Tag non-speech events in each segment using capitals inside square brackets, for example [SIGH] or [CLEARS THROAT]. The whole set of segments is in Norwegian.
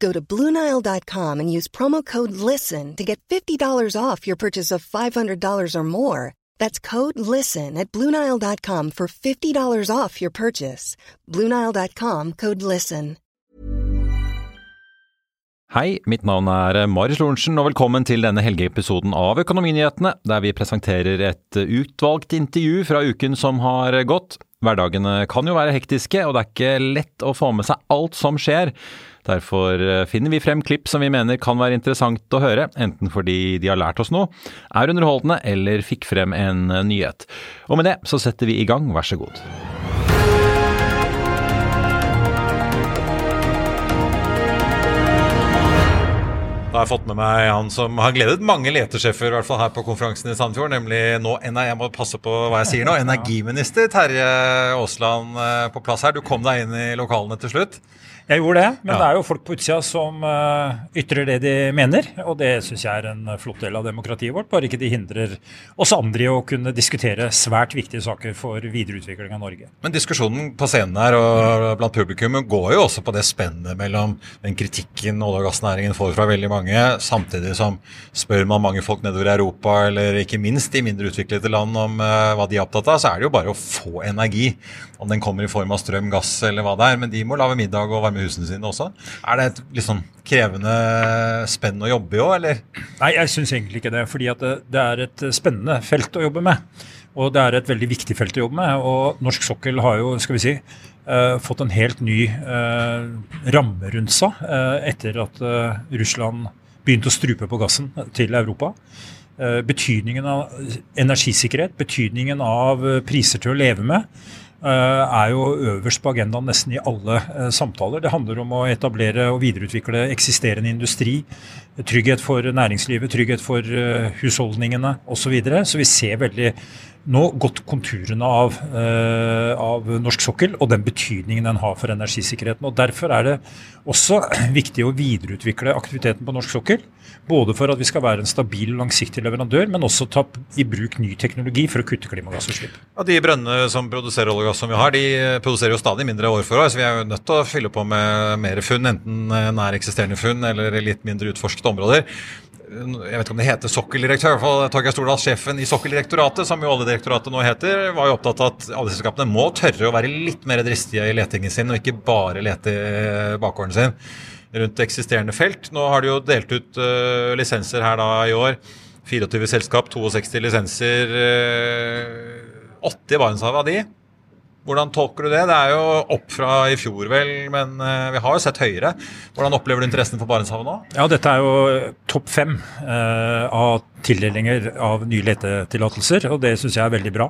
Go to Bluenile.com and use promo code LISTEN to get $50 off your purchase of $500 or more. That's code LISTEN at Bluenile.com for $50 off your purchase. Bluenile.com code LISTEN. Hei, mitt navn er Marius Lorentzen, og velkommen til denne helgeepisoden av Økonominyhetene, der vi presenterer et utvalgt intervju fra uken som har gått. Hverdagene kan jo være hektiske, og det er ikke lett å få med seg alt som skjer. Derfor finner vi frem klipp som vi mener kan være interessant å høre, enten fordi de har lært oss noe, er underholdende eller fikk frem en nyhet. Og med det så setter vi i gang, vær så god. Har jeg fått med meg han som har gledet mange letesjefer i hvert fall her på konferansen i Sandefjord, nemlig nå, jeg må passe på hva jeg sier nå, [LAUGHS] energiminister Terje Aasland på plass her. Du kom deg inn i lokalene til slutt. Jeg gjorde det, men ja. det er jo folk på utsida som uh, ytrer det de mener. Og det syns jeg er en flott del av demokratiet vårt. Bare ikke de hindrer oss andre i å kunne diskutere svært viktige saker for videreutvikling av Norge. Men diskusjonen på scenen her og blant publikum går jo også på det spennet mellom den kritikken olje- og gassnæringen får fra veldig mange, samtidig som spør man mange folk nedover i Europa, eller ikke minst i mindre utviklede land, om uh, hva de er opptatt av, så er det jo bare å få energi. Om den kommer i form av strøm, gass eller hva det er. Men de må lage middag og varme husene sine også. Er det et sånn krevende spenn å jobbe i òg, eller? Nei, jeg syns egentlig ikke det. Fordi det, det, er et spennende felt å jobbe med. Og det er et veldig viktig felt å jobbe med. Og norsk sokkel har jo, skal vi si, eh, fått en helt ny eh, ramme rundt seg eh, etter at Russland begynte å strupe på gassen til Europa. Betydningen av energisikkerhet, betydningen av priser til å leve med. Eh, er jo øverst på agendaen nesten i alle eh, samtaler. Det handler om å etablere og videreutvikle eksisterende industri. Trygghet for næringslivet, trygghet for eh, husholdningene osv. Så, videre. så vi ser veldig nå gått konturene av, av, norsk sokkel og den betydningen den har for energisikkerheten. og Derfor er det også [CLEARS THROAT] viktig å videreutvikle aktiviteten på norsk sokkel. Både for at vi skal være en stabil og langsiktig leverandør, men også ta i bruk ny teknologi for å kutte klimagassutslipp. Ja, de brønnene som produserer olje og gass som vi har, de produserer jo stadig mindre år for år. Så vi er jo nødt til å fylle på med mer funn, enten nær eksisterende funn eller litt mindre utforskede områder. Jeg vet ikke om det heter sokkeldirektør, for Torgeir Stordal, sjefen i Sokkeldirektoratet, som jo Oljedirektoratet nå heter, var jo opptatt av at oljeselskapene må tørre å være litt mer dristige i letingen sin, og ikke bare lete bakgården sin rundt eksisterende felt. Nå har de jo delt ut uh, lisenser her da i år. 24 selskap, 62 lisenser. Uh, 80 i Barentshavet av de. Hvordan tolker du det? Det er jo opp fra i fjor, vel, men uh, vi har jo sett høyere. Hvordan opplever du interessen for Barentshavet nå? Ja, Dette er jo topp fem eh, av tildelinger av nye letetillatelser, og det syns jeg er veldig bra.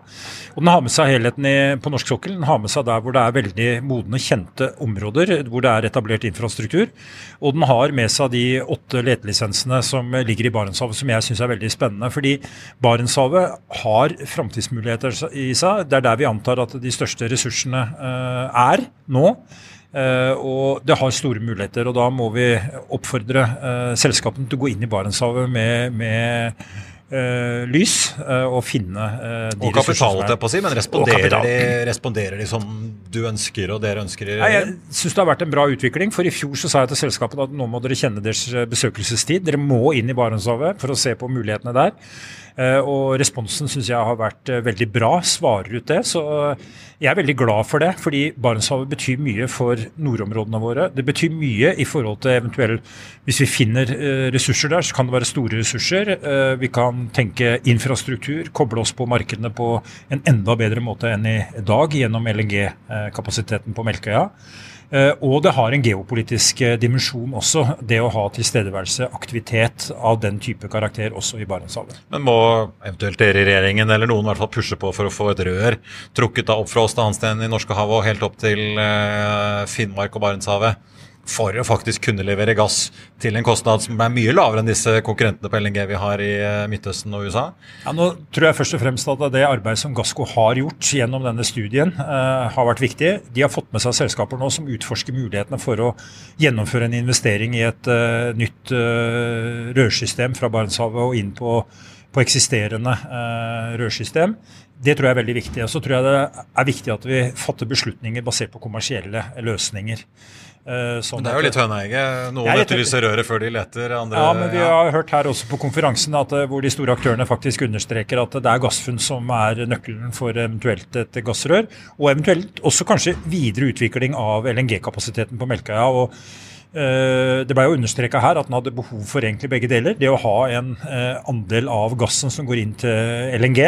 Og Den har med seg helheten i, på norsk sokkel. Den har med seg der hvor det er veldig modne, kjente områder, hvor det er etablert infrastruktur. Og den har med seg de åtte letelisensene som ligger i Barentshavet, som jeg syns er veldig spennende. Fordi Barentshavet har framtidsmuligheter i seg. Det er der vi antar at de største ressursene uh, er nå. Uh, og det har store muligheter. og Da må vi oppfordre uh, selskapene til å gå inn i Barentshavet med, med uh, lys og finne de Og kapital, jeg på å si, men responderer de, responderer de, som du ønsker og dere ønsker? Nei, jeg syns det har vært en bra utvikling. For i fjor så sa jeg til selskapet at nå må dere kjenne deres besøkelsestid. Dere må inn i Barentshavet for å se på mulighetene der. Og responsen syns jeg har vært veldig bra, svarer ut det. Så jeg er veldig glad for det, fordi Barentshavet betyr mye for nordområdene våre. Det betyr mye i forhold til eventuelt Hvis vi finner ressurser der, så kan det være store ressurser. Vi kan tenke infrastruktur, koble oss på markedene på en enda bedre måte enn i dag gjennom LNG-kapasiteten på Melkøya. Eh, og det har en geopolitisk eh, dimensjon også, det å ha tilstedeværelse, aktivitet av den type karakter også i Barentshavet. Men må eventuelt dere i regjeringen eller noen i hvert fall pushe på for å få et rør trukket da opp fra Åsta Hansten i Norskehavet og helt opp til eh, Finnmark og Barentshavet? For å faktisk kunne levere gass til en kostnad som er mye lavere enn disse konkurrentene på LNG vi har i eh, Midtøsten og USA? Ja, nå tror jeg først og fremst at det arbeidet som Gassco har gjort gjennom denne studien, uh, har vært viktig. De har fått med seg selskaper nå som utforsker mulighetene for å gjennomføre en investering i et uh, nytt uh, rørsystem fra Barentshavet og inn på, på eksisterende rørsystem. Det tror jeg er veldig viktig. Og så tror jeg det er viktig at vi fatter beslutninger basert på kommersielle løsninger. Sånn men det er jo litt høneegge. Noen etterlyser røret før de leter. Andre, ja, men vi har hørt her også på konferansen at, eh, hvor de store aktørene faktisk understreker at det er gassfunn som er nøkkelen for eventuelt et gassrør. Og eventuelt også kanskje videre utvikling av LNG-kapasiteten på Melkøya. og uh, Det ble jo understreka her at en hadde behov for egentlig begge deler. Det å ha en uh, andel av gassen som går inn til LNG.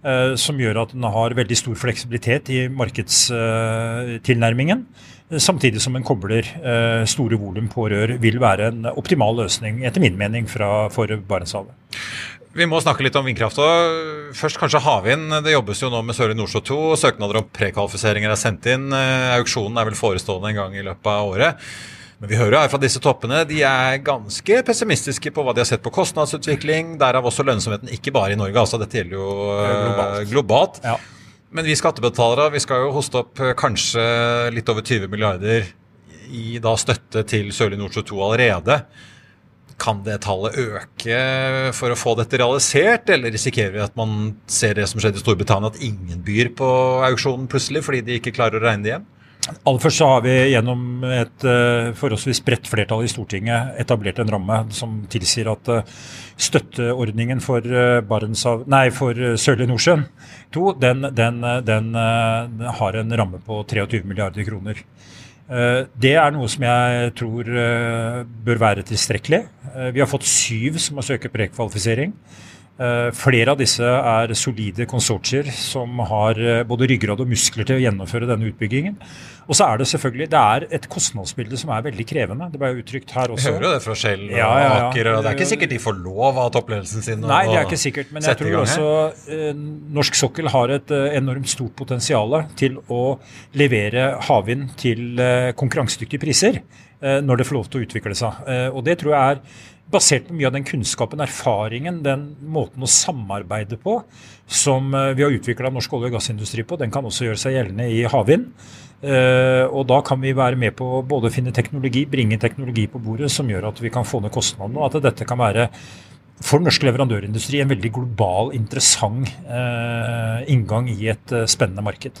Uh, som gjør at den har veldig stor fleksibilitet i markedstilnærmingen. Samtidig som en kobler eh, store volum på rør, vil være en optimal løsning, etter min mening, fra, for Barentshavet. Vi må snakke litt om vindkraft. og Først kanskje havvind. Det jobbes jo nå med Sørlige Nordsjø 2. Søknader om prekvalifiseringer er sendt inn. Eh, auksjonen er vel forestående en gang i løpet av året. Men vi hører jo her fra disse toppene de er ganske pessimistiske på hva de har sett på kostnadsutvikling. Derav også lønnsomheten, ikke bare i Norge. altså Dette gjelder jo globalt. globalt. Ja. Men vi skattebetalere vi skal jo hoste opp eh, kanskje litt over 20 milliarder i da støtte til Sørlige Nordsjø 2 allerede. Kan det tallet øke for å få dette realisert, eller risikerer vi at man ser det som skjedde i Storbritannia, at ingen byr på auksjonen plutselig fordi de ikke klarer å regne det hjem? Aller først så har vi gjennom et uh, forholdsvis bredt flertall i Stortinget etablert en ramme som tilsier at uh, støtteordningen for, uh, nei, for Sørlige Nordsjøen 2 den, den, den har en ramme på 23 milliarder kroner. Det er noe som jeg tror bør være tilstrekkelig. Vi har fått syv som har søkt prekvalifisering. Eh, flere av disse er solide konsortier som har eh, både ryggrad og muskler til å gjennomføre denne utbyggingen. Og så er det selvfølgelig det er et kostnadsbilde som er veldig krevende. Det ble uttrykt her også. Vi hører jo det fra Shell og ja, ja, ja. Aker. og Det er ikke sikkert de får lov av toppledelsen sin Nei, det er ikke sikkert. Men jeg tror også eh, norsk sokkel har et eh, enormt stort potensial til å levere havvind til eh, konkurransedyktige priser eh, når det får lov til å utvikle seg. og det tror jeg er basert på mye av den kunnskapen, erfaringen, den måten å samarbeide på som eh, vi har utvikla norsk olje- og gassindustri på, den kan også gjøre seg gjeldende i havvind. Uh, og da kan vi være med på både å finne teknologi, bringe teknologi på bordet som gjør at vi kan få ned kostnadene, og at dette kan være for norsk leverandørindustri en veldig global, interessant uh, inngang i et spennende marked.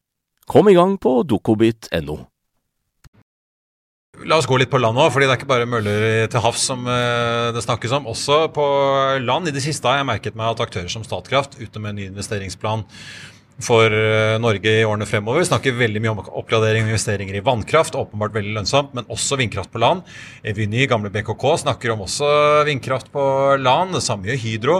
Kom i gang på dokobit.no. La oss gå litt på land òg, fordi det er ikke bare møller til havs som eh, det snakkes om. Også på land. I det siste har jeg merket meg at aktører som Statkraft ute med en ny investeringsplan for eh, Norge i årene fremover. Snakker veldig mye om oppgradering og investeringer i vannkraft. Åpenbart veldig lønnsomt, men også vindkraft på land. Eviny, gamle BKK, snakker om også vindkraft på land. Det samme gjør Hydro.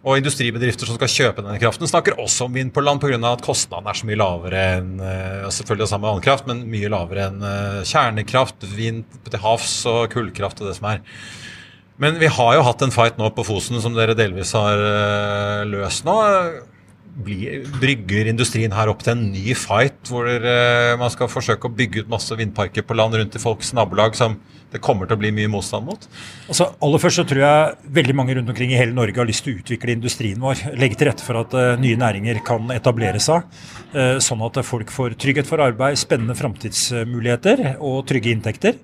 Og industribedrifter som skal kjøpe denne kraften, snakker også om vind på land pga. at kostnaden er så mye lavere enn eh, selvfølgelig det samme med vannkraft, men mye lavere enn eh, kjernekraft, vind til havs og kullkraft og det som er. Men vi har jo hatt en fight nå på Fosen som dere delvis har løst nå blir, brygger industrien her opp til en ny fight, hvor uh, man skal forsøke å bygge ut masse vindparker på land rundt i folks nabolag som det kommer til å bli mye motstand mot? Altså, aller først så tror jeg veldig mange rundt omkring i hele Norge har lyst til å utvikle industrien vår. Legge til rette for at uh, nye næringer kan etablere seg, uh, sånn at folk får trygghet for arbeid, spennende framtidsmuligheter og trygge inntekter.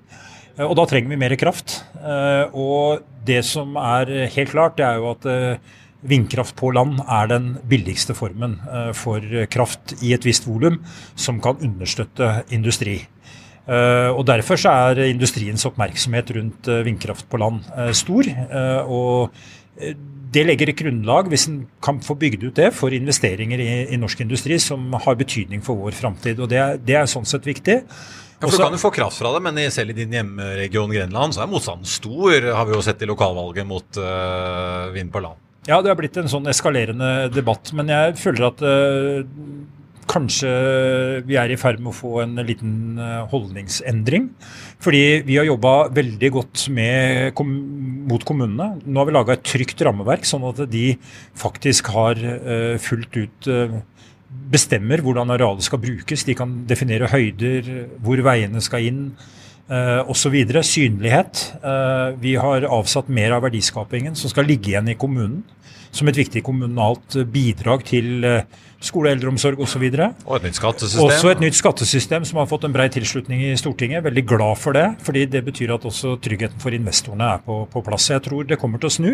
Og da trenger vi mer kraft. Og det som er helt klart, det er jo at Vindkraft på land er den billigste formen eh, for kraft i et visst volum som kan understøtte industri. Eh, og Derfor så er industriens oppmerksomhet rundt eh, vindkraft på land stor. og det legger et grunnlag, hvis en kan få bygd ut det, for investeringer i, i norsk industri som har betydning for vår framtid. Det, det, er sånn sett viktig. Ja, for Du kan jo få kraft fra det, men selv i din hjemregion Grenland så er motstanden stor, har vi jo sett i lokalvalget mot uh, vind på land. Ja, det har blitt en sånn eskalerende debatt. Men jeg føler at uh, kanskje vi er i ferd med å få en liten uh, holdningsendring. Fordi vi har jobba veldig godt med, mot kommunene. Nå har vi laga et trygt rammeverk, sånn at de faktisk har uh, fullt ut bestemmer hvordan arealet skal brukes. De kan definere høyder, hvor veiene skal inn uh, osv. Synlighet. Uh, vi har avsatt mer av verdiskapingen som skal ligge igjen i kommunen som et viktig kommunalt bidrag til uh, skole, eldreomsorg osv. Og, og et nytt skattesystem. Også et nytt skattesystem som har fått en brei tilslutning i Stortinget. Veldig glad for det, fordi det betyr at også tryggheten for investorene er på, på plass. Jeg tror det kommer til å snu.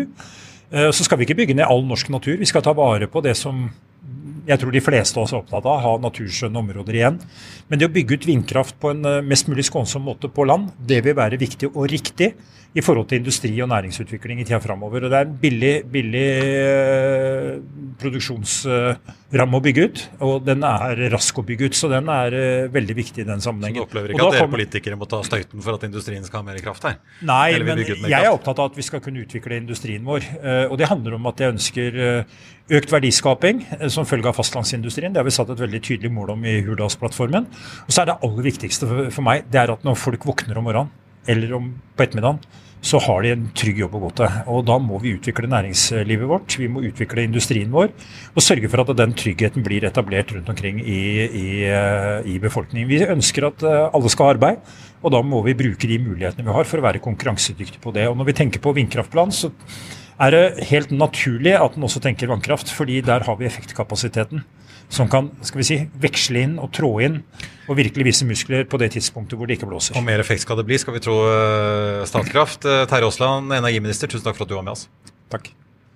Så skal vi ikke bygge ned all norsk natur. Vi skal ta vare på det som jeg tror de fleste oss er opptatt av, ha naturskjønne områder igjen. Men det å bygge ut vindkraft på en eh, mest mulig skånsom måte på land, det vil være viktig og riktig i forhold til industri og næringsutvikling i tida framover. Og det er en billig, billig eh, produksjonsramme å bygge ut, og den er rask å bygge ut. Så den er eh, veldig viktig i den sammenhengen. Så du opplever ikke at dere politikere må ta støyten for at industrien skal ha mer kraft her? Nei, men jeg er opptatt av at vi skal kunne utvikle industrien vår. Og det handler om at jeg ønsker økt verdiskaping som følge av fastlandsindustrien. Det har vi satt et veldig tydelig mål om i Hurdalsplattformen. Og så er det aller viktigste for meg det er at når folk våkner om morgenen eller om, på ettermiddagen, så har de en trygg jobb å gå til. Og da må vi utvikle næringslivet vårt, vi må utvikle industrien vår og sørge for at den tryggheten blir etablert rundt omkring i, i, eh, i befolkningen. Vi ønsker at eh, alle skal ha arbeid, og da må vi bruke de mulighetene vi har for å være konkurransedyktige på det. Og når vi tenker på vindkraftplan, så er det helt naturlig at en også tenker vannkraft, fordi der har vi effektkapasiteten som kan skal vi si, veksle inn og trå inn og virkelig vise muskler på det tidspunktet hvor det ikke blåser. Og mer effekt skal det bli, skal vi tro eh, Statkraft. Eh, Terje Aasland, energiminister, tusen takk for at du var med oss. Takk.